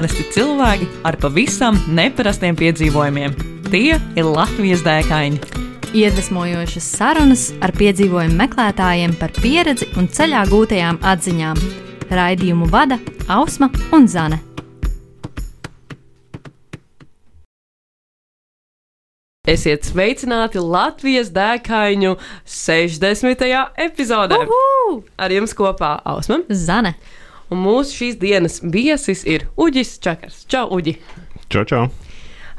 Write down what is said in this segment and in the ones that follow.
Parasti cilvēki ar pavisam neparastiem piedzīvojumiem. Tie ir Latvijas dēkaini. Iedvesmojošas sarunas ar piedzīvojumu meklētājiem par pieredzi un ceļā gūtajām atziņām. Raidījumu vada Ausma un Zane. Esiet sveicināti Latvijas dēkaņu 60. epizodē. Uhu! Ar jums kopā Ausma. Zane. Un mūsu šīs dienas viesis ir Uģis Čakars. Čau, Uģi! Čau, čau!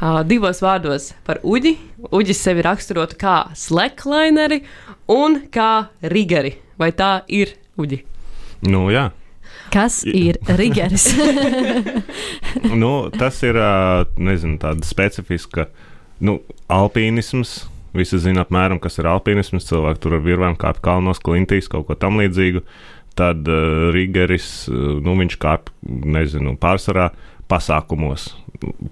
Uh, divos vārdos par Uģi. Uģis sevi raksturotu kā slacklineri un kā rigeri. Vai tā ir Uģi? Nu, jā. Kas ir Rigeris? nu, tas ir nezinu, tāda specifiska nu, alpīnisms. Visi zina apmēram, kas ir alpīnisms. Cilvēki tur ar virvēm kāpj kalnos, klintīs, kaut ko tam līdzīgu. Tad uh, Rigeris, uh, nu, viņš kāpj, nezinu, pārsvarā pasākumos.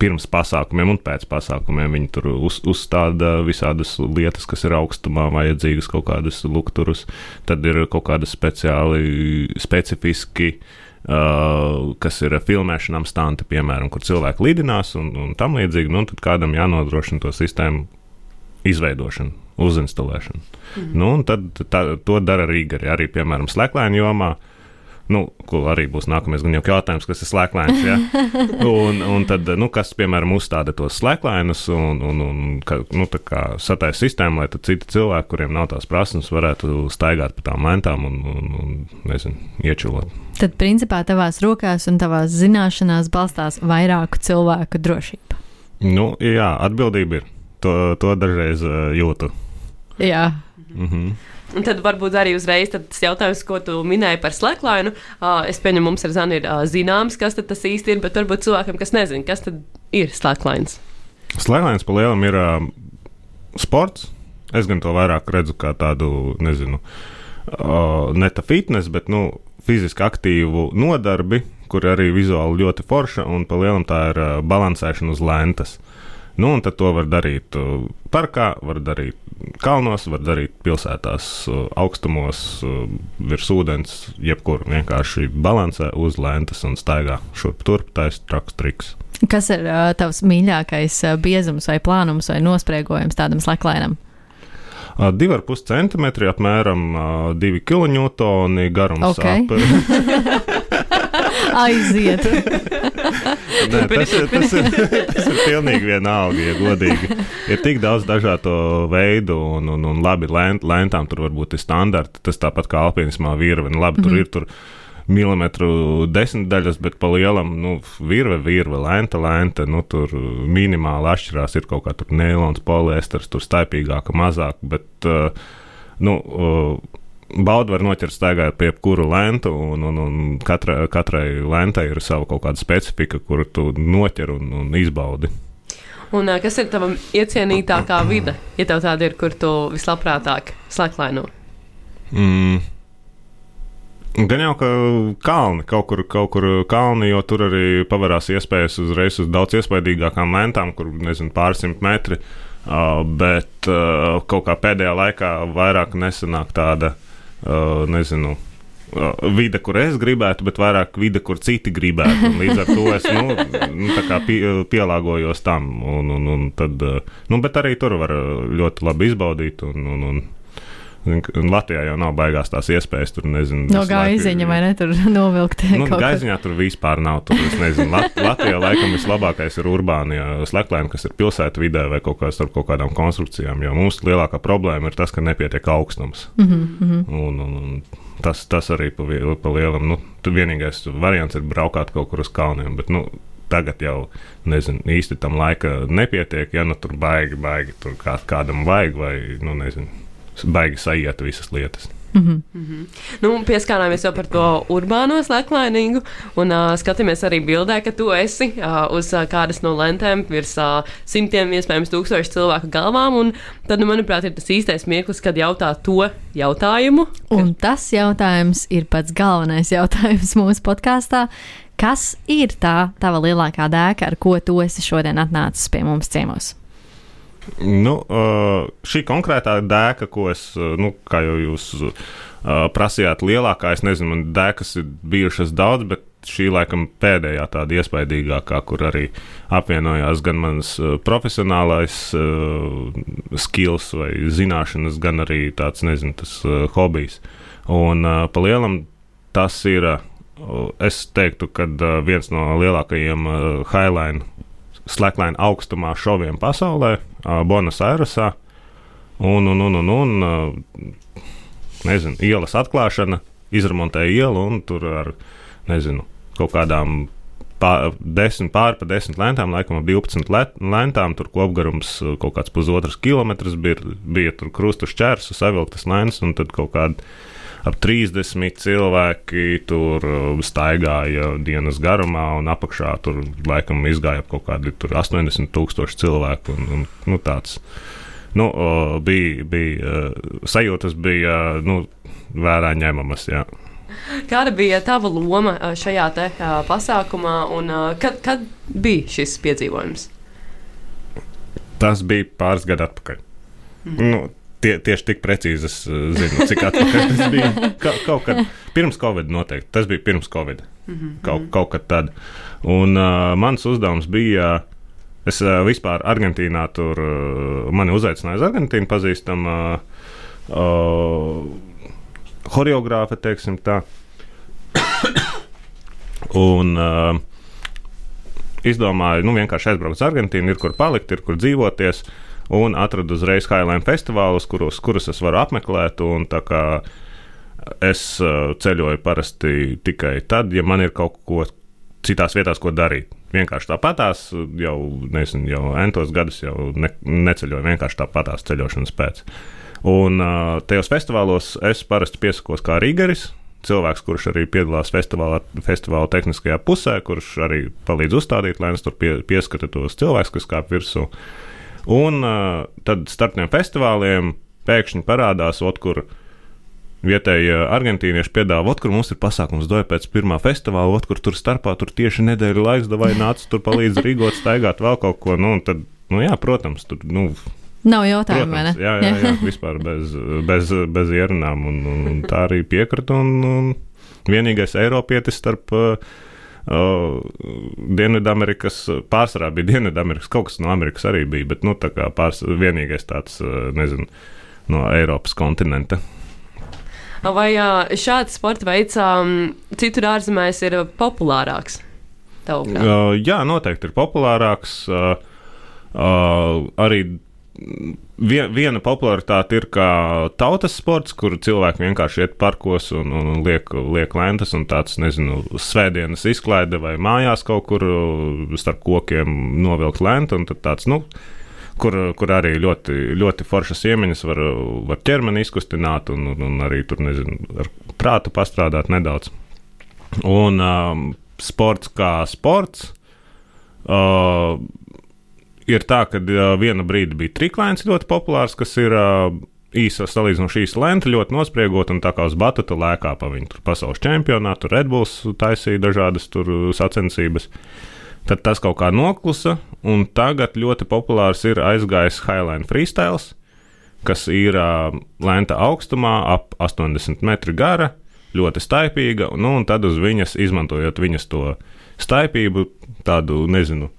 Pirms pasākumiem un pēc pasākumiem viņi tur uz, uzstāda visādas lietas, kas ir augstumā vajadzīgas, kaut kādas lukturus. Tad ir kaut kādi speciāli, specifiski Uh, kas ir filmēšanām stanti, piemēram, kur cilvēki lidinās un, un tam līdzīgi. Nu, tad kādam jānodrošina to sistēmu izveidošanu, uzinstalēšanu. Mm. Nu, tad tā, to dara Rīgari arī, piemēram, slēglaini jomā. Nu, ko arī būs nākamais gan jau jautājums, kas ir slēglains. Ja? Un, un tad, nu, kas, piemēram, uzstāda tos slēglainus un, un, un ka, nu, sataisa sistēmu, lai citi cilvēki, kuriem nav tās prasības, varētu staigāt pa tām lentām un, un, un nezinu, iečulot. Tad, principā, tavās rokās un tavās zināšanās balstās vairāku cilvēku drošība. Nu, jā, atbildība ir. To, to dažreiz jūtu. Jā. Mhm. Un tad varbūt arī uzreiz tas jautājums, ko tu minēji par slēglainu. Uh, es pieņemu, mums ar Zani ir uh, zināms, kas tas īsti ir, bet varbūt cilvēkam, kas nezina, kas tad ir slēglains. Slēglains pa lielam ir uh, sports. Es gan to vairāk redzu kā tādu, nezinu, uh, ne tā fitnes, bet nu, fiziski aktīvu nodarbi, kur arī vizuāli ļoti forša un pa lielam tā ir uh, balansēšana uz lentas. Nu, un to var darīt uh, parkā, var darīt kalnos, var darīt pilsētās, uh, augstumos, uh, virs ūdens, jebkur vienkārši balansē uz lentas un staigā šurp turp, taisa traks triks. Kas ir uh, tavs mīļākais uh, biezums vai plānums vai nospriegojums tādam slēglainam? Uh, 2,5 cm, apmēram uh, 2 kN garums. Okay. Aiziet! Nē, tas, ir, tas, ir, tas ir pilnīgi vienalga, ja godīgi. Ir tik daudz dažādu veidu, un, un, un labi, lent, lentām tur varbūt ir standarti. Tas tāpat kā alpīnismā virve. Nu, labi, tur mm -hmm. ir tur milimetru desmitdaļas, bet pa lielam, nu, virve, virve, lenta, lenta, nu, tur minimāli atšķirās. Ir kaut kā tur neilons, poliesters, tur staipīgāka, mazāk, bet, uh, nu, uh, baudu var noķert staigājot pie jebkura lentu, un, un, un katra, katrai lentai ir sava kaut kāda specifika, kuru tu noķer un, un izbaudi. Un, kas ir tava iecienītākā vide, ja tev tāda ir, kur tu vislabprātāk slēglaino? Mm. Gan jau, ka kalni kaut kur, kaut kur kalni, jo tur arī pavarās iespējas uzreiz uz daudz iespaidīgākām lentām, kur nezinu, pārsimt metri. Uh, bet uh, kaut kā pēdējā laikā vairāk nesanāk tāda, uh, nezinu, uh, vide, kur es gribētu, bet vairāk vide, kur citi gribētu. Un līdz ar to es nu, nu, pie, pielāgojos tam. Un, un, un tad, uh, nu, bet arī tur var ļoti labi izbaudīt. Un, un, un, Latvijā jau nav baigās tās iespējas. Tur nezinu, no gaiziņa vai ne tur novilkt. Nu, gaiziņā tur vispār nav. Tur, nezinu, Lat Latvijā laikam vislabākais ir urbānija sleklēna, kas ir pilsētu vidē vai kaut, kā starp kaut kādām konstrukcijām. Jo mums lielākā problēma ir tas, ka nepietiek augstums. Mm -hmm. un, un, un tas, tas arī pa, pa lielam. Nu, vienīgais variants ir braukāt kaut kur uz kalniem. Bet, nu, tagad jau nezinu, īsti tam laika nepietiek. Ja nu tur baigi, baigi tur kā, kādam vajag, vai nu, nezinu baigi sajiet visas lietas. Mm -hmm. Mm -hmm. nu, pieskārāmies jau par to urbāno slēglainīgu, un uh, skatāmies arī bildē, ka tu esi uh, uz uh, kādas no lentēm virs uh, simtiem, iespējams, tūkstošu cilvēku galvām. Un tad, nu, manuprāt, ir tas īstais mirklis, kad jautā to jautājumu. Un tas jautājums ir pats galvenais jautājums mūsu podkāstā. Kas ir tā tava lielākā dēka, ar ko tu esi šodien atnācis pie mums ciemos? Nu, šī konkrētā dēka, ko es, nu, kā jau jūs prasījāt, lielākā, es nezinu, man dēkas ir bijušas daudz, bet šī laikam pēdējā tāda iespaidīgākā, kur arī apvienojās gan mans profesionālais skills vai zināšanas, gan arī tāds, nezinu, tas hobijs. Un pa lielam tas ir, es teiktu, ka viens no lielākajiem highline, slackline augstumā šoviem pasaulē, uh, Buenos Airesā. Un, un, un, un, un nezinu, ielas atklāšana, izremontēja ielu un tur ar, nezinu, kaut kādām pār, desmit, pāri pa desmit lentām, laikam ap 12 let, lentām, tur kopgarums kaut kāds pusotrs kilometrs bija, bija tur krustu šķērs, savilktas lentes un tad kaut kādi ap 30 cilvēki tur uh, staigāja dienas garumā, un apakšā tur laikam izgāja kaut kādi 80 tūkstoši cilvēku. Un, un, nu, tāds, nu, o, bija, bija uh, sajūtas, bija nu, vērā ņemamas. Jā. Kāda bija tava loma šajā te, pasākumā un kad, kad bija šis piedzīvojums? Tas bija pāris gadu atpakaļ. Mm. Nu, tie, tieši tik precīzi es uh, zinu, cik atpakaļ tas bija. Ka, kaut kad pirms Covid noteikti. Tas bija pirms Covid. Mm -hmm. kaut, kaut kad tad. Un uh, mans uzdevums bija. Es uh, vispār Argentīnā tur uh, mani uzaicināju uz Argentīnu, pazīstam uh, uh, horeogrāfa, teiksim tā. Un uh, izdomāju, nu, vienkārši aizbraukt uz Argentīnu, ir kur palikt, ir kur dzīvoties. Un atradu uzreiz Highline festivālus, kurus, kurus es varu apmeklēt. Un, es uh, ceļoju parasti tikai tad, ja man ir kaut ko citās vietās, ko darīt. Vienkārši tāpatās, jau, nezinu, jau entos gadus jau ne, neceļoju, vienkārši tāpatās ceļošanas pēc. Un uh, tajos festivālos es parasti piesakos kā Rīgeris, cilvēks, kurš arī piedalās festivālā, festivāla tehniskajā pusē, kurš arī palīdz uzstādīt, lai es tur pie, pieskatu tos cilvēkus, kas kāp virsū. Un tad starp tiem festivāliem pēkšņi parādās, ot, kur vietējie argentīnieši piedāvā, ot, kur mums ir pasākums doja pēc pirmā festivāla, ot, kur tur starpā tur tieši nedēļa laiks, vai nāc tur palīdz rīgot, staigāt vēl kaut ko. Nu, tad, nu jā, protams, tur, nu, Nav jautājumu, vai ne? Jā, jā, jā, vispār bez, bez, bez ierunām. Un, un, tā arī piekrita. Un, un vienīgais Eiropietis starp uh, Dienvidamerikas, pārsvarā bija Dienvidamerikas, kaut kas no Amerikas arī bija, bet nu, tā kā pārs, vienīgais tāds, nezinu, no Eiropas kontinenta. Vai šāds sporta veids citur ārzemēs ir populārāks? Tavuprāt? Jā, noteikti ir populārāks. Arī viena popularitāte ir kā tautas sports, kur cilvēki vienkārši iet parkos un, un, liek, liek lentas un tāds, nezinu, svētdienas izklaide vai mājās kaut kur starp kokiem novilkt lentu un tāds, nu, kur, kur arī ļoti, ļoti foršas iemaņas var, var ķermeni izkustināt un, un arī tur, nezinu, ar prātu pastrādāt nedaudz. Un um, sports kā sports. Uh, ir tā, ka viena brīdi bija triklēns ļoti populārs, kas ir īsa salīdzinoši īsa lenta, ļoti nospriegot, un tā kā uz batuta lēkā pa viņu tur pasaules čempionātu, Red Bulls taisīja dažādas tur sacensības. Tad tas kaut kā noklusa, un tagad ļoti populārs ir aizgājis Highline Freestyle, kas ir uh, lenta augstumā, ap 80 metru gara, ļoti staipīga, nu, un tad uz viņas, izmantojot viņas to staipību, tādu, nezinu,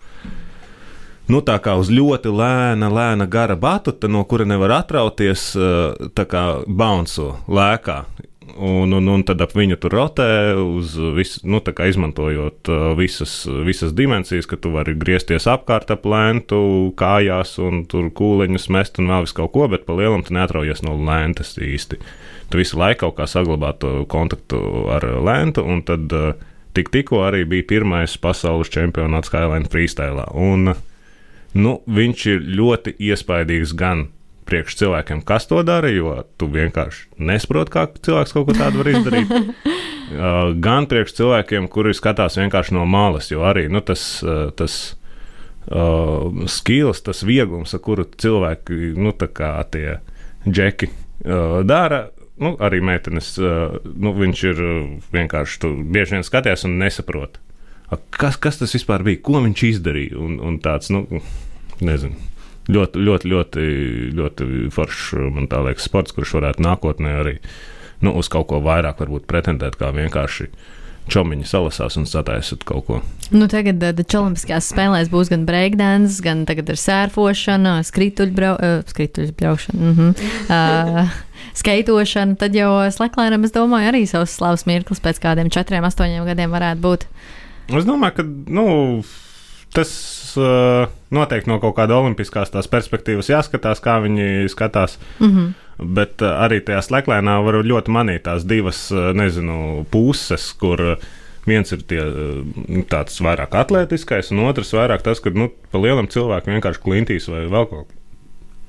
nu, tā kā uz ļoti lēna, lēna gara batuta, no kura nevar atrauties, eh, tā kā bounce lēkā. Un, un, un tad ap viņu tur rotē, uz visu, nu, izmantojot uh, visas, visas dimensijas, ka tu vari griezties apkārt ap lēntu, kājās un tur kūleņus mest un vēl visu kaut ko, bet pa lielam tu neatraujies no lēntas īsti. Tu visu laiku kaut kā saglabā to kontaktu ar lēntu, un tad uh, tik, tikko arī bija pirmais pasaules čempionāts Skyline Freestyle. Un, uh, nu, viņš ir ļoti iespaidīgs gan priekš cilvēkiem, kas to dara, jo tu vienkārši nesaproti, kā cilvēks kaut ko tādu var izdarīt. uh, gan priekš cilvēkiem, kuri skatās vienkārši no malas, jo arī nu, tas, uh, tas uh, skills, tas vieglums, ar kuru cilvēki, nu, tā kā tie džeki uh, dara. Nu, arī meitenes, uh, nu, viņš ir uh, vienkārši, tu bieži vien skaties un nesaproti kas, kas tas vispār bija, ko viņš izdarīja. Un, un tāds, nu, nezinu. Ļoti, ļoti, ļoti, ļoti foršs, man liekas, sports, kurš varētu nākotnē arī nu, uz kaut ko vairāk pretendēt, kā vienkārši čomiņi salasās un sataisat kaut ko. Nu, tagad uh, Olimpiskajās spēlēs būs gan breakdance, gan tagad ir sērfošana, skrituļbraukšana, uh, mm -hmm. uh, skaitošana. Tad jau Sleklēnam, es domāju, arī savs slavas mirklis pēc kādiem četriem, astoņiem gadiem varētu būt. Es domāju, ka nu, tas uh, noteikti no kaut kāda olimpiskās perspektīvas jāskatās, kā viņi skatās. Mm -hmm. Bet uh, arī tajā sleklēnā var ļoti manīt tās divas, uh, nezinu, puses, kur uh, viens ir tie, tāds vairāk atletiskais, un otrs vairāk tas, ka nu, pa lielam cilvēkam vienkārši klintīs vai vēl kaut,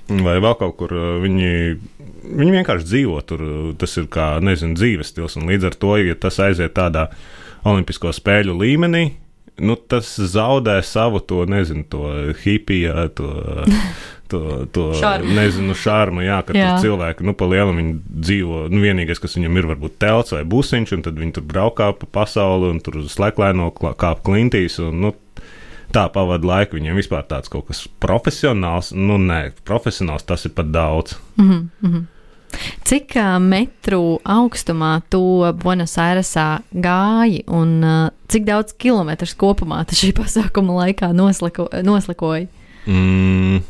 vai vēl kaut kur viņi. Viņi vienkārši dzīvo tur. Tas ir kā, nezinu, dzīves stils. Un līdz ar to, ja tas aiziet tādā olimpisko spēļu līmenī, nu, tas zaudē savu to, nezinu, to hipiju, to, to, to Šarmu. nezinu, šarmu. Jā, ka Jā. tur cilvēki, nu, pa lielam viņi dzīvo. Nu, vienīgais, kas viņam ir, varbūt telts vai busiņš, un tad viņi tur braukā pa pasauli un tur sleklēno kāp klintīs. Un, nu, Tā pavadīja laiku. Viņiem vispār tāds kaut kas profesionāls. Nu, nē, profesionāls tas ir pat daudz. Cik uh, metru augstumā tu Buenos Airesā gāji un uh, cik daudz kilometrus kopumā šī pasākuma laikā nosliko, noslikoji? Mm.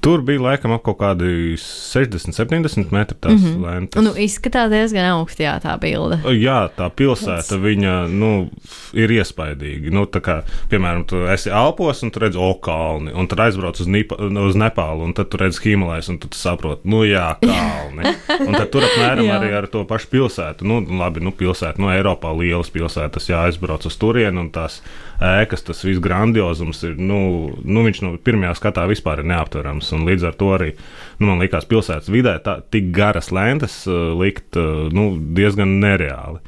Tur bija laikam ap kaut kādi 60, 70 metri tās mm -hmm. lentes. Nu, izskatās diezgan augsti, jā, tā bilde. Jā, tā pilsēta viņa, nu, ir iespaidīga. Nu, tā kā, piemēram, tu esi Alpos un tu redz Okalni, un tad aizbrauc uz, Nipa, uz Nepālu, un tad tu redz Himalais, un tu saproti, nu jā, kalni. Un tad tur apmēram Jā. arī ar to pašu pilsētu. Nu, labi, nu, pilsēta, no Eiropā lielas pilsētas jāaizbrauc uz turieni, un tās ēkas, tas viss grandiozums ir, nu, nu viņš no pirmajā skatā vispār ir neaptverams. Un līdz ar to arī, nu, man liekas, pilsētas vidē tā, tik garas lentes uh, likt, uh, nu, diezgan nereāli.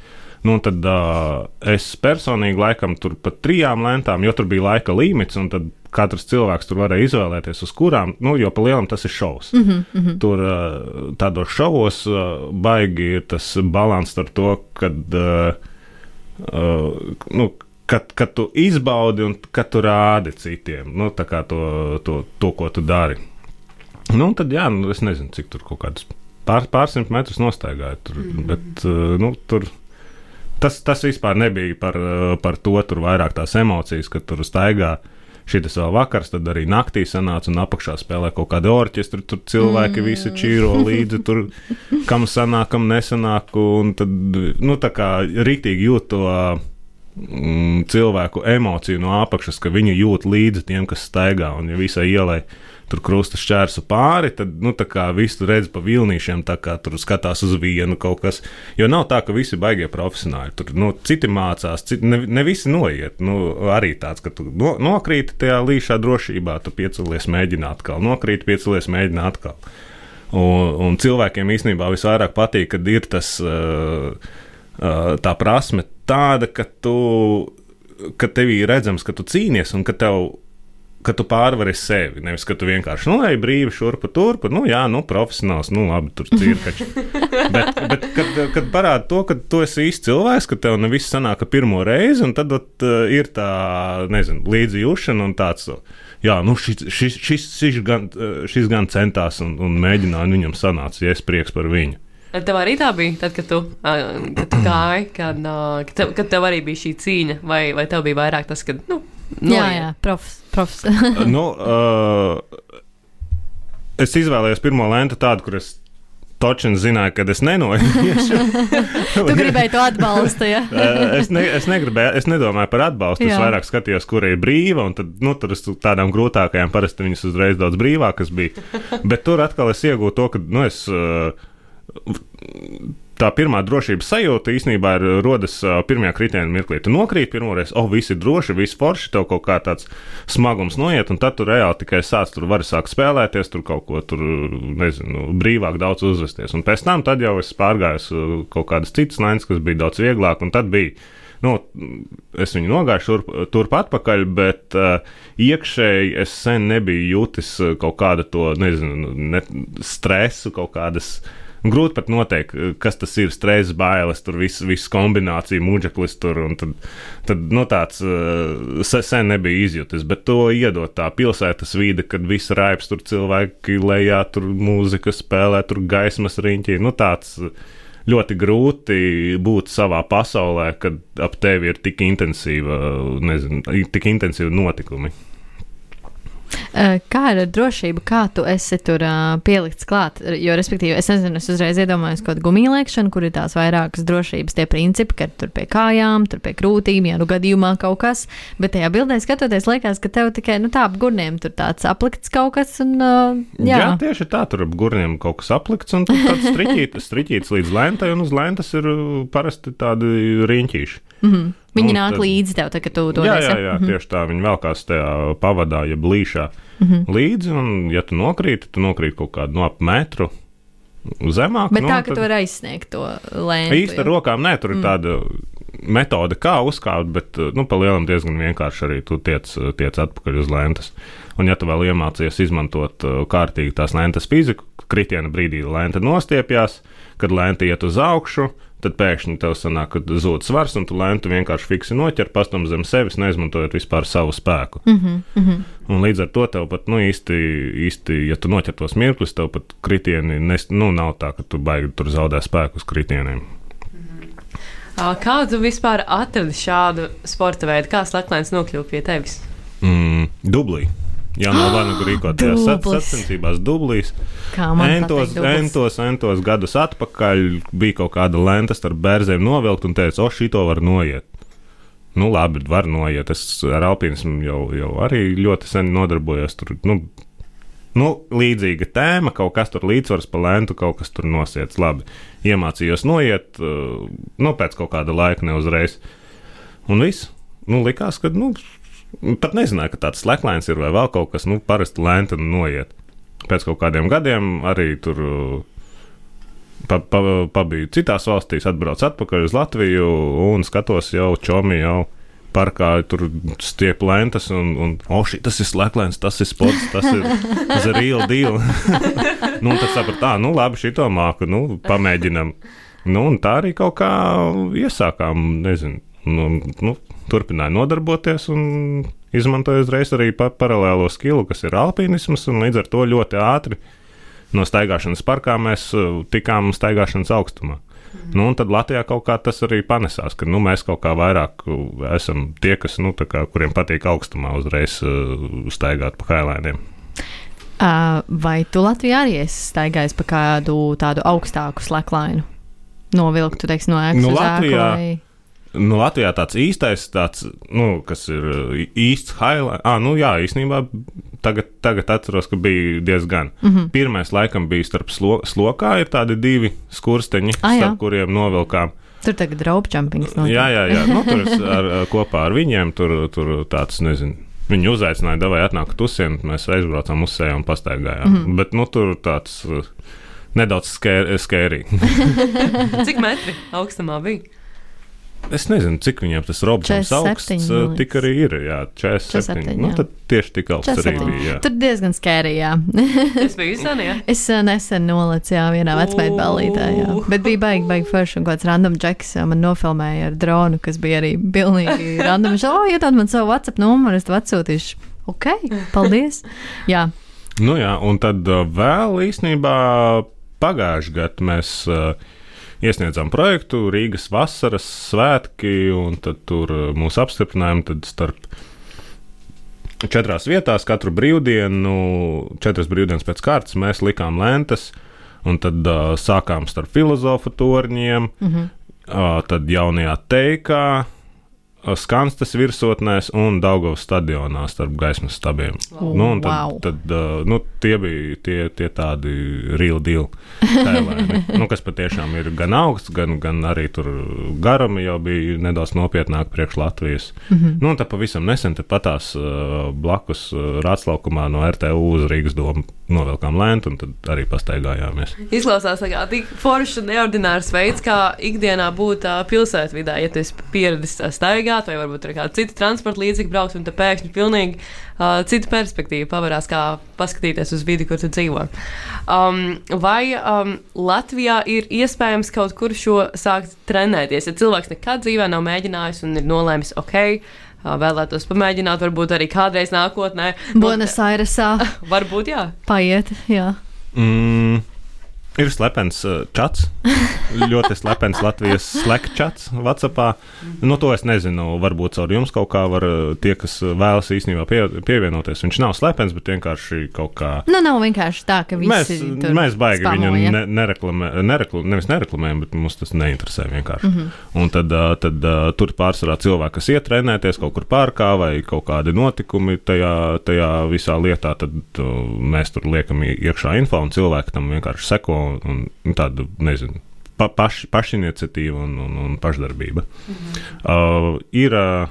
Nu, tad uh, es personīgi laikam tur pat trijām lentām, jo tur bija laika limits, un tad katrs cilvēks tur varēja izvēlēties, uz kurām, nu, jo pa lielam tas ir šovs. Mm -hmm, mm -hmm. Tur uh, tādos šovos uh, baigi ir tas balans starp to, kad, uh, uh, nu, kad, kad tu izbaudi un kad tu rādi citiem, nu, to, to, to, ko tu dari. Nu, tad, jā, nu, es nezinu, cik tur kaut kādas pār, pārsimt metrus nostaigāju. Tur, mm -hmm. Bet, uh, nu, tur tas, tas vispār nebija par, uh, par to, tur vairāk tās emocijas, kad tur staigā. Šis vēl vakars, tad arī naktī sanāca un apakšā spēlē kaut kāda orķestra. Tur cilvēki mm. visi čīro līdzi, tur kam sanāk, kam nesanāk. Un tad, nu, tā kā rīktīgi jūt to cilvēku emociju no apakšas, ka viņi jūt līdzi tiem, kas staigā. Un ja visai ielai tur krusta šķērsu pāri, tad nu, visu tur redz pa vilnīšiem, tā kā tur skatās uz vienu kaut kas. Jo nav tā, ka visi baigie profesionāļi. Tur nu, citi mācās, citi, ne, ne visi noiet. Nu, arī tāds, ka tu no, nokrīti tajā līšā drošībā, tu piecelies, mēģini atkal, nokrīti, piecelies, mēģini atkal. Un, un cilvēkiem īstenībā visvairāk patīk, kad ir tas, uh, tā prasme tāda, ka tu, ka tevī ir redzams, ka tu cīnies un ka tev ka tu pārvari sevi. Nevis, ka tu vienkārši nu, ej brīvi šurpu turpu. Nu, jā, nu, profesionāls, nu, labi, tur cirkači. bet, bet kad, kad parāda to, ka tu esi īsts cilvēks, ka tev nevis sanāk pirmo reizi, un tad ot, ir tā, nezinu, līdzjūšana un tāds. Jā, nu šis, šis, šis, šis, gan, šis gan centās un, un mēģināja, un viņam sanāca, ja es prieks par viņu. Tev arī tā bija, tad, kad tu, uh, kad tu gāji, kad, uh, kad, tev, kad tev arī bija šī cīņa, vai, vai tev bija vairāk tas, ka, nu, jā, noiet? jā, profs. profs. nu, uh, es izvēlējos pirmo lentu tādu, kur es točni zināju, ka es nenoiešu. tu gribēji to atbalstu, ja? Es, ne, es negribēju, es nedomāju par atbalstu. Jā. Es vairāk skatījos, kur ir brīva, un tad, nu, tur uz tādām grūtākajām parasti viņas uzreiz daudz brīvākas bija. Bet tur atkal es iegūtu to, ka, nu, es. Uh, Tā pirmā drošības sajūta īstenībā ir rodas uh, pirmajā kritienā mirklī. Tu nokrīt pirmoreiz, oh, viss ir droši, viss forši, tev kaut kā tāds smagums noiet, un tad tu reāli tikai sāc tur vari sākt spēlēties, tur kaut ko tur, nezinu, brīvāk daudz uzvesties. Un pēc tam tad jau es pārgāju kaut kādas citas lēnas, kas bija daudz vieglāk, un tad bija. Nu, es viņu nogāju turp, turp atpakaļ, bet uh, iekšēji es sen nebiju jutis uh, kaut kādu to, nezinu, ne, stresu, kaut kādas uh, Grūti pat noteikt, kas tas ir. Stresa bailes, tur viss vis kombinācija, mūģeklis tur. Tad, tad nu, tāds uh, sen nebija izjūtis, bet to iedot tā pilsētas vide, kad viss raips, tur cilvēki lejā, tur mūzika spēlē, tur gaismas riņķī. Nu, tāds, ļoti grūti būt savā pasaulē, kad ap tevi ir tik intensīva, nezinu, tik intensīva notikumi. Eh, kā ir ar drošību, kā tu esi tur uh, pielikts klāt? Jo, respektīvi, es nezinu, es uzreiz iedomājos kaut kādu gumiju lēkšanu, kur ir tās vairākas drošības tie principi, ka tur pie kājām, tur pie krūtīm, ja nu gadījumā kaut kas. Bet tajā bildē skatoties, liekas, ka tev tikai nu, tā ap gurniem tur tāds aplikts kaut kas. Un, uh, jā. jā, tieši tā, tur ap gurniem kaut kas aplikts un tāds striķīts, striķīts līdz lentai, un uz lentas ir parasti tādi riņķīši. Mm -hmm. Viņi un nāk tad, līdzi tev, tā, kad tu to dari. Jā, jā, jā mm -hmm. tieši tā. Viņi velkās tajā pavadā, jeb līšā mm -hmm. līdzi. Un, ja tu nokrīti, tu nokrīti kaut kādu no ap metru zemāk. Bet nu, tā, ka tad... tu vari aizsniegt to lēnu. Īsti ar rokām, nē, tur mm. ir tāda metode, kā uzkāpt, bet nu, pa lielam diezgan vienkārši arī tu tiec, tiec atpakaļ uz lentes. Un, ja tu vēl iemācies izmantot uh, kārtīgi tās lentes fiziku, kritiena brīdī lente nostiepjas, kad lente iet uz augšu, tad pēkšņi tev sanāk, ka zūd svars, un tu lēni vienkārši fiksi noķer pastam zem sevis, neizmantojot vispār savu spēku. Mm -hmm, mm -hmm. Un līdz ar to tev pat nu, īsti, īsti, ja tu noķer tos mirkļus, tev pat kritieni nes, nu, nav tā, ka tu baigi tur zaudē spēku uz kritieniem. Mhm. Kā tu vispār atradi šādu sporta veidu? Kā slēgtlēns nokļuva pie tevis? Mm, dublī. Jā, no Vanagu rīkotajās sacensībās dublīs. Entos, entos, entos gadus atpakaļ bija kaut kāda lenta starp bērzēm novilkt un teica, o, šito var noiet. Nu, labi, var noiet. Es ar alpīnismu jau, jau arī ļoti sen nodarbojos. Tur, nu, nu, līdzīga tēma, kaut kas tur līdzsvars pa lēntu, kaut kas tur nosiets. Labi, iemācījos noiet, nu, pēc kaut kāda laika, ne uzreiz. Un viss. Nu, likās, ka, nu, Pat nezināju, ka tāds slēglains ir vai vēl kaut kas, nu, parasti lēnta noiet. Pēc kaut kādiem gadiem arī tur pa, pa, pabiju citās valstīs, atbraucu atpakaļ uz Latviju un skatos jau čomi jau parkā tur stiep lentas, un, un oh, šī, tas ir slēglains, tas ir sports, tas ir, ir real deal. nu, tad sapratu, tā, nu, labi, šito māku, nu, pamēģinam. Nu, un tā arī kaut kā iesākām, nezinu, nu, nu, turpināju nodarboties un izmantoju uzreiz arī pa paralēlo skilu, kas ir alpīnisms, un līdz ar to ļoti ātri no staigāšanas parkā mēs uh, tikām staigāšanas augstumā. Mm. Nu, un tad Latvijā kaut kā tas arī panesās, ka nu, mēs kaut kā vairāk esam tie, kas, nu, kā, kuriem patīk augstumā uzreiz uh, staigāt pa kailēniem. Uh, vai tu Latvijā arī esi staigājis pa kādu tādu augstāku slaklainu? Novilktu, teiksim, no ēkas nu, uz Latvijā, ēku? Vai... Nu, Latvijā tāds īstais, tāds, nu, kas ir īsts highlight. Ah, nu jā, īstenībā tagad, tagad atceros, ka bija diezgan. Mm -hmm. Pirmais laikam bija starp slo, slokā, ir tādi divi skursteņi, ah, starp kuriem novilkām. Tur tagad ir. No jā, jā, jā. Nu, tur ar, ar, kopā ar viņiem tur, tur tāds, nezinu. Viņi uzaicināja, vai atnākt tusien, mēs aizbraucām uz seju un pastaigājām. Mm -hmm. Bet, nu, tur tāds nedaudz skērī. Cik metri augstumā bija? Es nezinu, cik viņam tas robots augsts, tik arī ir. Jā, 47. 47 nu, tad tieši tik augsts 47. arī bija. Jā. Tur diezgan skērī, jā. es biju sen, jā. Es nesen nolacu, jā, vienā vecmēta ballītē, jā. Bet bija baigi, baigi forši un kāds random džeks man nofilmēja ar dronu, kas bija arī pilnīgi random. Viņš, oh, iedod man savu WhatsApp numuru, es tev atsūtīšu. Ok, paldies. jā. Nu jā, un tad vēl īstenībā pagājušajā gadā mēs. Uh, iesniedzām projektu Rīgas vasaras svētki, un tad tur uh, mūsu apstiprinājumi tad starp četrās vietās, katru brīvdienu, četras brīvdienas pēc kārtas mēs likām lentes, un tad uh, sākām starp filozofu torņiem, mm -hmm. uh, tad jaunajā teikā, Skanstas virsotnēs un Daugavas stadionā starp gaismas stabiem. Wow. Nu, tad, wow. tad, uh, nu, tie bija tie, tie tādi real deal tēlēni, nu, kas patiešām ir gan augsts, gan, gan arī tur garami jau bija nedaudz nopietnāk priekš Latvijas. Mm -hmm. nu, un tad pavisam nesen te patās uh, blakus uh, Rātslaukumā no RTU uz Rīgas domu novilkām lēntu un tad arī pastaigājāmies. Izklausās kā tik foršs un neordinārs veids, kā ikdienā būt uh, pilsētvidē, ja tu esi pieredzis staigāt staigāt, vai varbūt ar kādu citu transporta līdzekli braukt, un tad pēkšņi pilnīgi uh, cita perspektīva pavarās, kā paskatīties uz vidi, kur tu dzīvo. Um, vai um, Latvijā ir iespējams kaut kur šo sākt trenēties? Ja cilvēks nekad dzīvē nav mēģinājis un ir nolēmis, ok, uh, vēlētos pamēģināt, varbūt arī kādreiz nākotnē. Buenos Airesā. varbūt, jā. Paiet, jā. Mm. Ir slepens uh, čats, ļoti slepens Latvijas slēgts čats Vācijā. Nu, to es nezinu. Varbūt caur jums kaut kā var uh, tie, kas vēlas īstenībā pie, pievienoties. Viņš nav slepens, bet vienkārši kaut kā. Nu, nav vienkārši tā, ka visi tur mēs baigi spamo, viņu ja? ne, nereklamē, nerekl, nevis nereklamējam, bet mums tas neinteresē vienkārši. Mm -hmm. Un tad, tad tur pārsvarā cilvēki, kas iet trenēties kaut kur pārkā vai kaut kādi notikumi tajā, tajā visā lietā, tad mēs tur liekam iekšā info un cilvēki tam vienkārši seko un, un, tādu, nezinu. Pa, paš, pašiniciatīva un, un, un pašdarbība. -hmm. uh, ir, uh,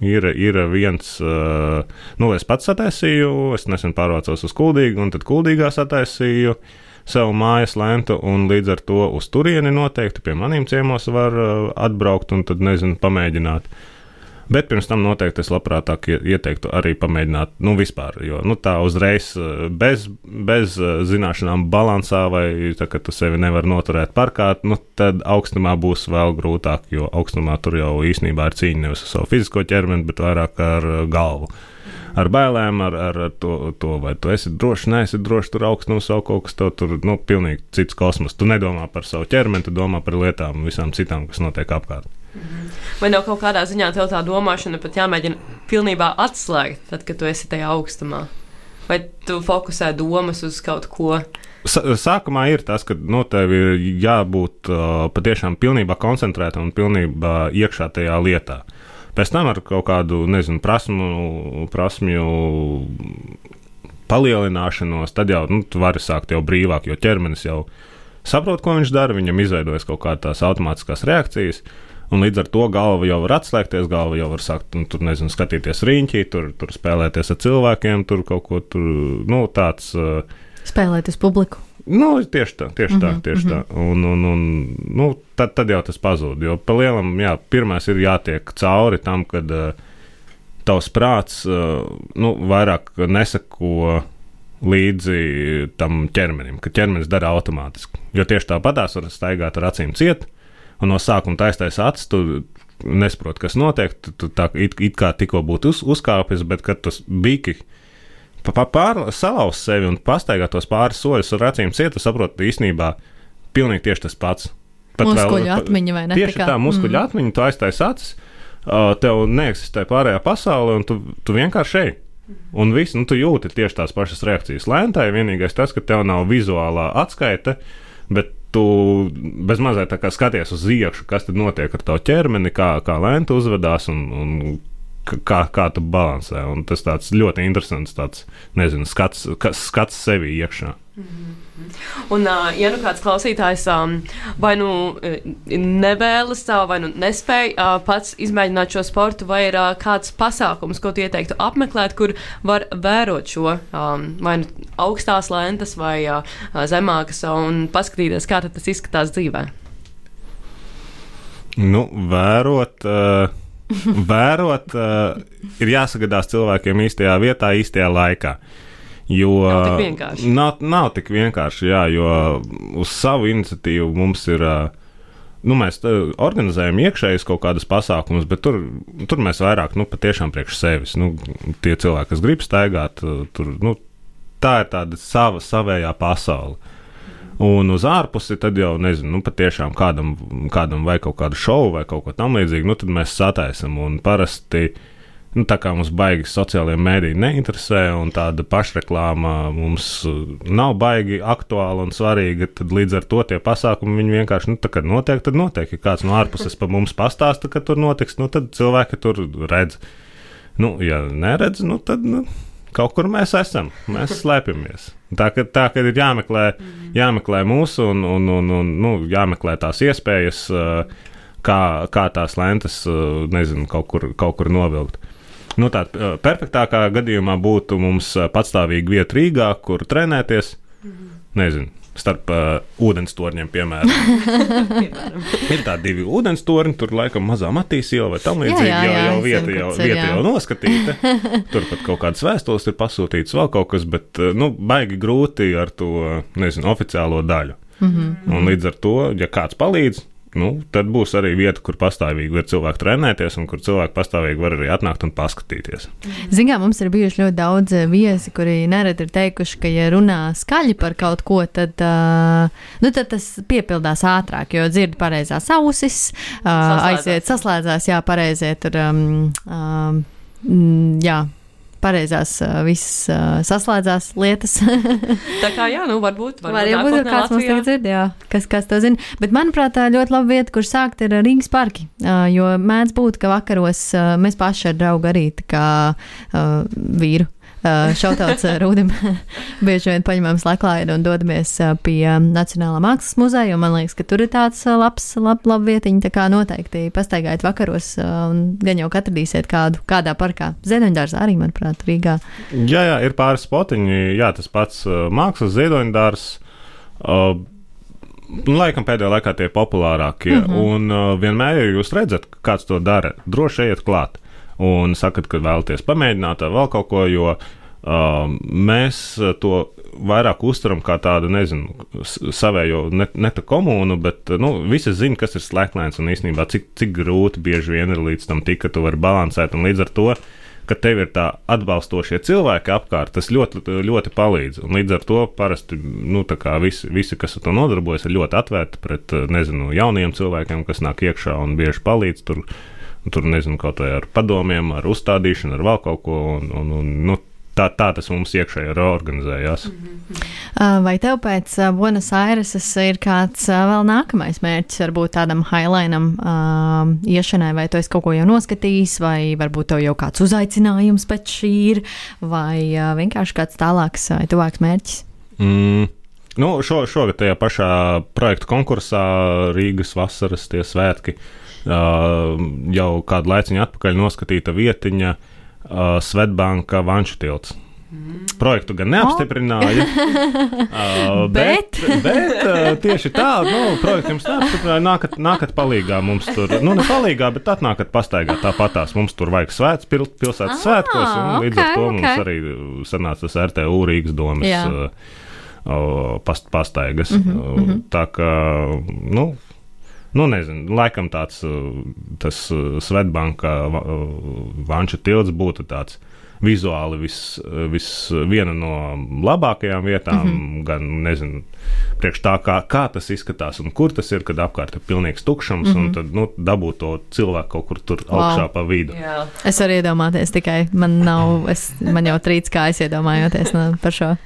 ir, ir viens, uh, nu, es pats sataisīju, es nesen pārvācos uz Kuldīgu, un tad Kuldīgā sataisīju savu mājas lentu, un līdz ar to uz turieni noteikti pie maniem ciemos var uh, atbraukt un tad, nezinu, pamēģināt. Bet pirms tam noteikti es labprātāk ie- ieteiktu arī pamēģināt, nu, vispār, jo nu, tā uzreiz uh, bez, bez uh, zināšanām balansā vai tā, ka tu sevi nevar noturēt parkā, nu, tad augstumā būs vēl grūtāk, jo augstumā tur jau īstenībā ir cīņa nevis ar savu fizisko ķermeni, bet vairāk ar uh, galvu. Ar bailēm, ar, ar, ar to, to, vai tu esi drošs, neesi drošs, tur augstums vēl kaut kas, tev tur, nu, pilnīgi cits kosmos. Tu nedomā par savu ķermeni, tu domā par lietām, visām citām, kas notiek apkārt. Vai nav kaut kādā ziņā tev tā domāšana pat jāmēģina pilnībā atslēgt, tad, kad tu esi tajā augstumā? Vai tu fokusē domas uz kaut ko? Sākumā ir tas, ka no tev ir jābūt uh, patiešām pilnībā koncentrētam un pilnībā iekšā tajā lietā. Pēc tam ar kaut kādu, nezinu, prasmu, prasmju palielināšanos, tad jau nu, tu vari sākt jau brīvāk, jo ķermenis jau saprot, ko viņš dara, viņam izveidojas kaut kādas automātiskas reakcijas. Un līdz ar to galva jau var atslēgties, galva jau var sākt, nu, tur, nezinu, skatīties riņķī, tur, tur spēlēties ar cilvēkiem, tur kaut ko tur, nu, tāds. Uh, Spēlēt uz publiku. Nu, tieši tā, tieši tā. Mhm, Tieši tā. Un, un, un, nu, tad, tad jau tas pazūd. Jo pa lielam, jā, pirmais ir jātiek cauri tam, kad uh, tavs prāts uh, nu, vairāk nesako līdzi tam ķermenim, ka ķermenis dara automātiski. Jo tieši tāpatās var staigāt ar acīm ciet, un no sākuma taistais acis, tu nesaproti, kas notiek. Tu, tu tā it, it kā tikko būtu uz, uzkāpis, bet kad tas bija salauzt sevi un pastaigāt tos pāris soļus ar acīm ciet, tu saproti īstenībā pilnīgi tieši tas pats. Muskuļu pa- atmiņa, vai ne? Tieši Tā tā, muskuļu mm. atmiņa, tu aiztais acis, tev neeksistē pārējā pasaule, un tu, tu vienkārši ej. Un viss, nu, tu jūti tieši tās pašas reakcijas. Lēntai vienīgais tas, ka tev nav vizuālā atskaite, bet tu bez mazliet tā kā skaties uz iekšā, kas tad notiek ar tavu ķermeni, kā, kā lēnta uzvedās un, un kā, kā tu balansē. Un tas tāds ļoti interesants, tāds, nezinu, skats, skats sevi iekšā. Un, uh, ja nu kāds klausītājs vai nu uh, nevēlas, uh, vai nu nespēj uh, pats izmēģināt šo sportu, vai ir uh, kāds pasākums, ko tu ieteiktu apmeklēt, kur var vērot šo vai nu augstās lentas vai uh, zemākas, un paskatīties, kā tas izskatās dzīvē. Nu, vērot, uh, vērot uh, ir jāsagadās cilvēkiem īstajā vietā, īstajā laikā. Jo, Nav tik vienkārši. Nav, nav tik vienkārši, jā, jo uz savu iniciatīvu mums ir. Uh, Nu, mēs uh, organizējam iekšējas kaut kādas pasākumus, bet tur, tur mēs vairāk nu, patiešām priekš sevis. Nu, tie cilvēki, kas grib staigāt, uh, tur, nu, tā ir tāda sava, savējā pasaule. Un uz ārpusi tad jau nezinu, nu, patiešām kādam, kādam vai kaut kādu šovu vai kaut ko tamlīdzīgu, nu, tad mēs sataisam. Un parasti, nu, tā kā mums baigi sociālajie mēdīji neinteresē, un tāda pašreklāma mums uh, nav baigi aktuāla un svarīga, tad līdz ar to tie pasākumi vienkārši, nu, tā kā notiek, tad notiek. Ja kāds no ārpuses pa mums pastāsta, ka tur notiks, nu, tad cilvēki tur redz. Nu, ja neredz, nu, tad. Nu, Kaut kur mēs esam, mēs slēpjamies. Tā ka, tā, ka ir jāmeklē, jāmeklē mūsu un, un, un, un nu, jāmeklē tās iespējas, uh, kā, kā tās lentes, uh, nezinu, kaut kur, kaut kur novilkt. Nu, tā perfektākā gadījumā būtu mums patstāvīga vieta Rīgā, kur trenēties. Nezinu, starp uh, ūdens torņiem, piemēram. ir tādi divi ūdens torņi, tur laikam mazā Matīs iela vai tam līdzīgi. jā, Jau, jā, jau vieta, jau, ir, vieta jā. jau noskatīta. Tur pat kaut kādas vēstules ir pasūtītas, vēl kaut kas, bet nu, baigi grūti ar to nezinu, oficiālo daļu. Mhm. Un līdz ar to, ja kāds palīdz, nu, tad būs arī vieta, kur pastāvīgi var cilvēki trenēties un kur cilvēki pastāvīgi var arī atnākt un paskatīties. Zinām, mums ir bijuši ļoti daudz eh, viesi, kuri nereti ir teikuši, ka, ja runā skaļi par kaut ko, tad, uh, nu, tad tas piepildās ātrāk, jo dzird pareizās ausis, uh, aiziet, saslēdzās, jā, pareizie tur. Um, um, jā, pareizās visas saslēdzās lietas. tā kā jā, nu varbūt. Varbūt, varbūt būt, kāds Latvijā. mums tagad dzird, jā, kas, kas to zina. Bet manuprāt, ļoti laba vieta, kur sākt ir Rīgas parki. Jo mēdz būt, ka vakaros mēs paši ar draugu arī tā kā vīru šautauts uh, Rūdim. Bieži vien paņemam slaklaidu un dodamies uh, pie Nacionālā mākslas muzeja. Man liekas, ka tur ir tāds labs, lab, lab vietiņa. Tā kā noteikti pastaigājiet vakaros un gan jau atradīsiet kādu kādā parkā. Ziedoņdārzā arī, manuprāt, Rīgā. Jā, jā, ir pāris spotiņi. Jā, tas pats mākslas ziedoņdārs. Uh, Laikam pēdējā laikā tie populārākie. Mm -hmm. Un uh, vienmēr, ja jūs redzat, kāds to dara, droši ejiet klāt un sakat, ka vēlaties pamēģināt vai vēl kaut ko, jo uh, mēs to vairāk uztveram kā tādu, nezinu, savējo ne, ne tā komunu, bet nu, visi zina, kas ir slēgtlēns un īstenībā cik, cik grūti bieži vien ir līdz tam tik, ka tu vari balansēt un līdz ar to. Ka tev ir tā atbalstošie cilvēki apkārt, tas ļoti, ļoti palīdz. Un līdz ar to parasti nu, visi, visi, kas ar to nodarbojas, ir ļoti atvērti pret nezinu, jauniem cilvēkiem, kas nāk iekšā un bieži palīdz tur Tur nezinu, kaut vai ar padomiem, ar uzstādīšanu, ar vēl kaut ko. Un, un, un, nu, tā, tā tas mums iekšēji ir organizējās. Vai tev pēc Buenos Aireses ir kāds vēl nākamais mērķis, varbūt tādam highlightam uh, iešanai, vai tu esi kaut ko jau noskatījis, vai varbūt tev jau kāds uzaicinājums pēc šī ir, vai uh, vienkārši kāds tālāks vai tuvāks mērķis? Mm. Nu, šo, šogad tajā pašā projektu konkursā Rīgas vasaras tie svētki uh, jau kādu laiciņu atpakaļ noskatīta vietiņa Svetbanka Vanšu tilts. Mm. Projektu gan neapstiprināja, uh, bet, bet uh, tieši tā, nu, projektu jums neapstiprināja. Nākat, nākat palīgā mums tur, nu, ne palīgā, bet atnākat pastaigāt tāpatās. Mums tur vajag svēts, pil, pilsētas ah, svētkos, un līdz okay, ar to okay. mums arī sanāca tas RTU Rīgas domas past, pastaigas. Mm -hmm, mm -hmm. Tā kā, nu, Nu, nezinu, laikam tāds uh, tas uh, Svetbanka uh, vanča tilts būtu tāds vizuāli vis, vis viena no labākajām vietām, mm -hmm. gan nezinu, priekš tā, kā, kā tas izskatās un kur tas ir, kad apkārt ir pilnīgs tukšums, mm -hmm. un mhm. tad nu, dabūt to cilvēku kaut kur tur wow. augšā pa vidu. Jā. Es varu iedomāties tikai, man nav, es, man jau trīc kā es iedomājoties no, par šo.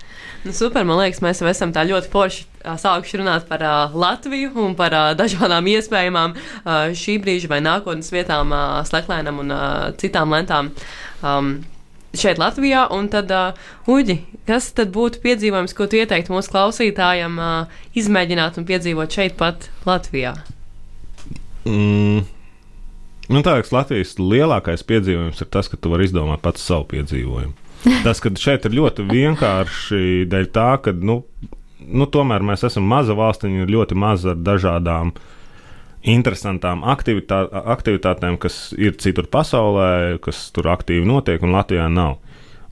Nu, super, man liekas, mēs jau esam tā ļoti forši sākuši runāt par uh, Latviju un par uh, dažādām iespējamām uh, šī brīža vai nākotnes vietām, uh, sleklēnam un uh, citām lentām. Um, Šeit Latvijā, un tad, uh, Uģi, kas tad būtu piedzīvojums, ko tu ieteiktu mūsu klausītājiem uh, izmēģināt un piedzīvot šeit pat Latvijā? Mm. Man liekas, Latvijas lielākais piedzīvojums ir tas, ka tu vari izdomāt pats savu piedzīvojumu. Tas, ka šeit ir ļoti vienkārši dēļ tā, ka, nu, nu tomēr mēs esam maza valstiņa, ir ļoti maza ar dažādām interesantām aktivitā, aktivitātēm, kas ir citur pasaulē, kas tur aktīvi notiek, un Latvijā nav.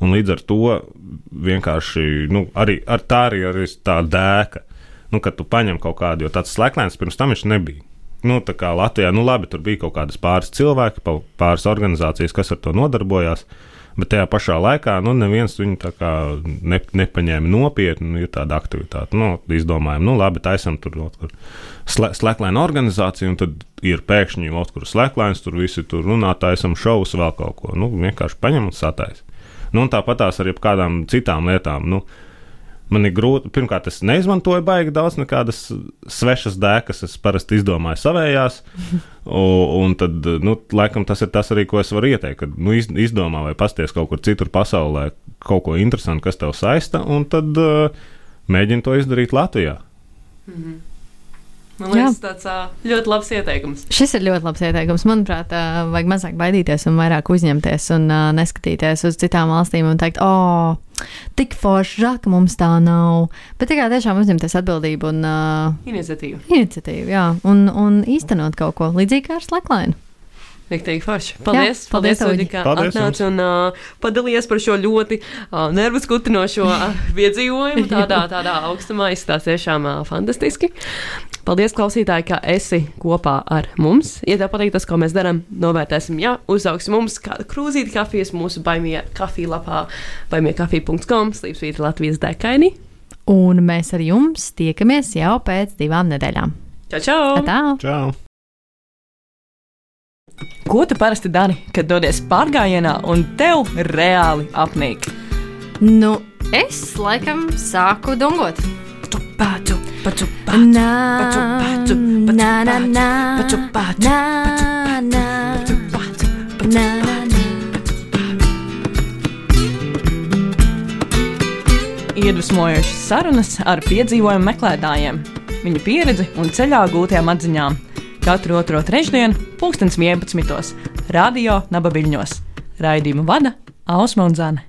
Un līdz ar to vienkārši nu, arī ar tā arī ir tā dēka, nu, kad tu paņem kaut kādu, jo tāds slēgtlēns pirms tam viņš nebija. Nu, tā kā Latvijā, nu labi, tur bija kaut kādas pāris cilvēki, pāris organizācijas, kas ar to nodarbojās. Uh, bet tajā pašā laikā nu, neviens viņu ne, nepaņēma nopietni. Nu, ir tāda aktivitāte, nu, izdomājam, nu, labi, taisam tur slēglainu organizāciju, un tad ir pēkšņi kaut kur slēglains, tur visi tur runā, taisam šovus, vēl kaut ko. Nu, vienkārši paņem un satais. Nu, un tāpat tās ar jebkādām citām lietām. Nu, Man ir grūti, pirmkārt, es neizmantoju baigi daudz nekādas svešas dēkas, es parasti izdomāju savējās. Un, un tad, nu, laikam, tas ir tas arī, ko es varu ieteikt. Kad nu, izdomā vai pasties kaut kur citur pasaulē, kaut ko interesantu, kas tev saista, un tad uh, mēģini to izdarīt Latvijā. Mm -hmm. Man liekas, Jā. tāds ļoti labs ieteikums. Šis ir ļoti labs ieteikums. Manuprāt, vajag mazāk baidīties un vairāk uzņemties un neskatīties uz citām valstīm un teikt, oh, tik forši, žēl, ka mums tā nav. Bet tikai tiešām uzņemties atbildību un uh, iniciatīvu. Iniciatīvu, jā, un, un īstenot kaut ko līdzīgu ar slaklainu. Riktīgi forši. Paldies, Jā, paldies, paldies, ka atnāci un uh, padalījies par šo ļoti uh, nervu skutinošo uh, piedzīvojumu. Tādā, tādā augstumā izstāsta tiešām uh, fantastiski. Paldies, klausītāji, ka esi kopā ar mums. Ja tev patīk tas, ko mēs darām, novērtēsim, ja uzsauksim mums kādu krūzīti kafijas mūsu baimie kafija lapā, baimiekafija.com, slīpsvīta Latvijas dekaini. Un mēs ar jums tiekamies jau pēc divām nedēļām. Čau, čau! Tā! Čau! Ko tu parasti dari, kad dodies pārgājienā un tev reāli apnīk? Nu, es laikam sāku dungot. Nā, nā, pacu, pacu, nā, nā, pacu, nā, nā. Iedvesmojošas sarunas ar piedzīvojumu meklētājiem, viņu pieredzi un ceļā gūtajām atziņām. Katru otro trešdienu, pulkstens 11. Radio Naba Viļņos. Raidījumu vada Ausma un Zana.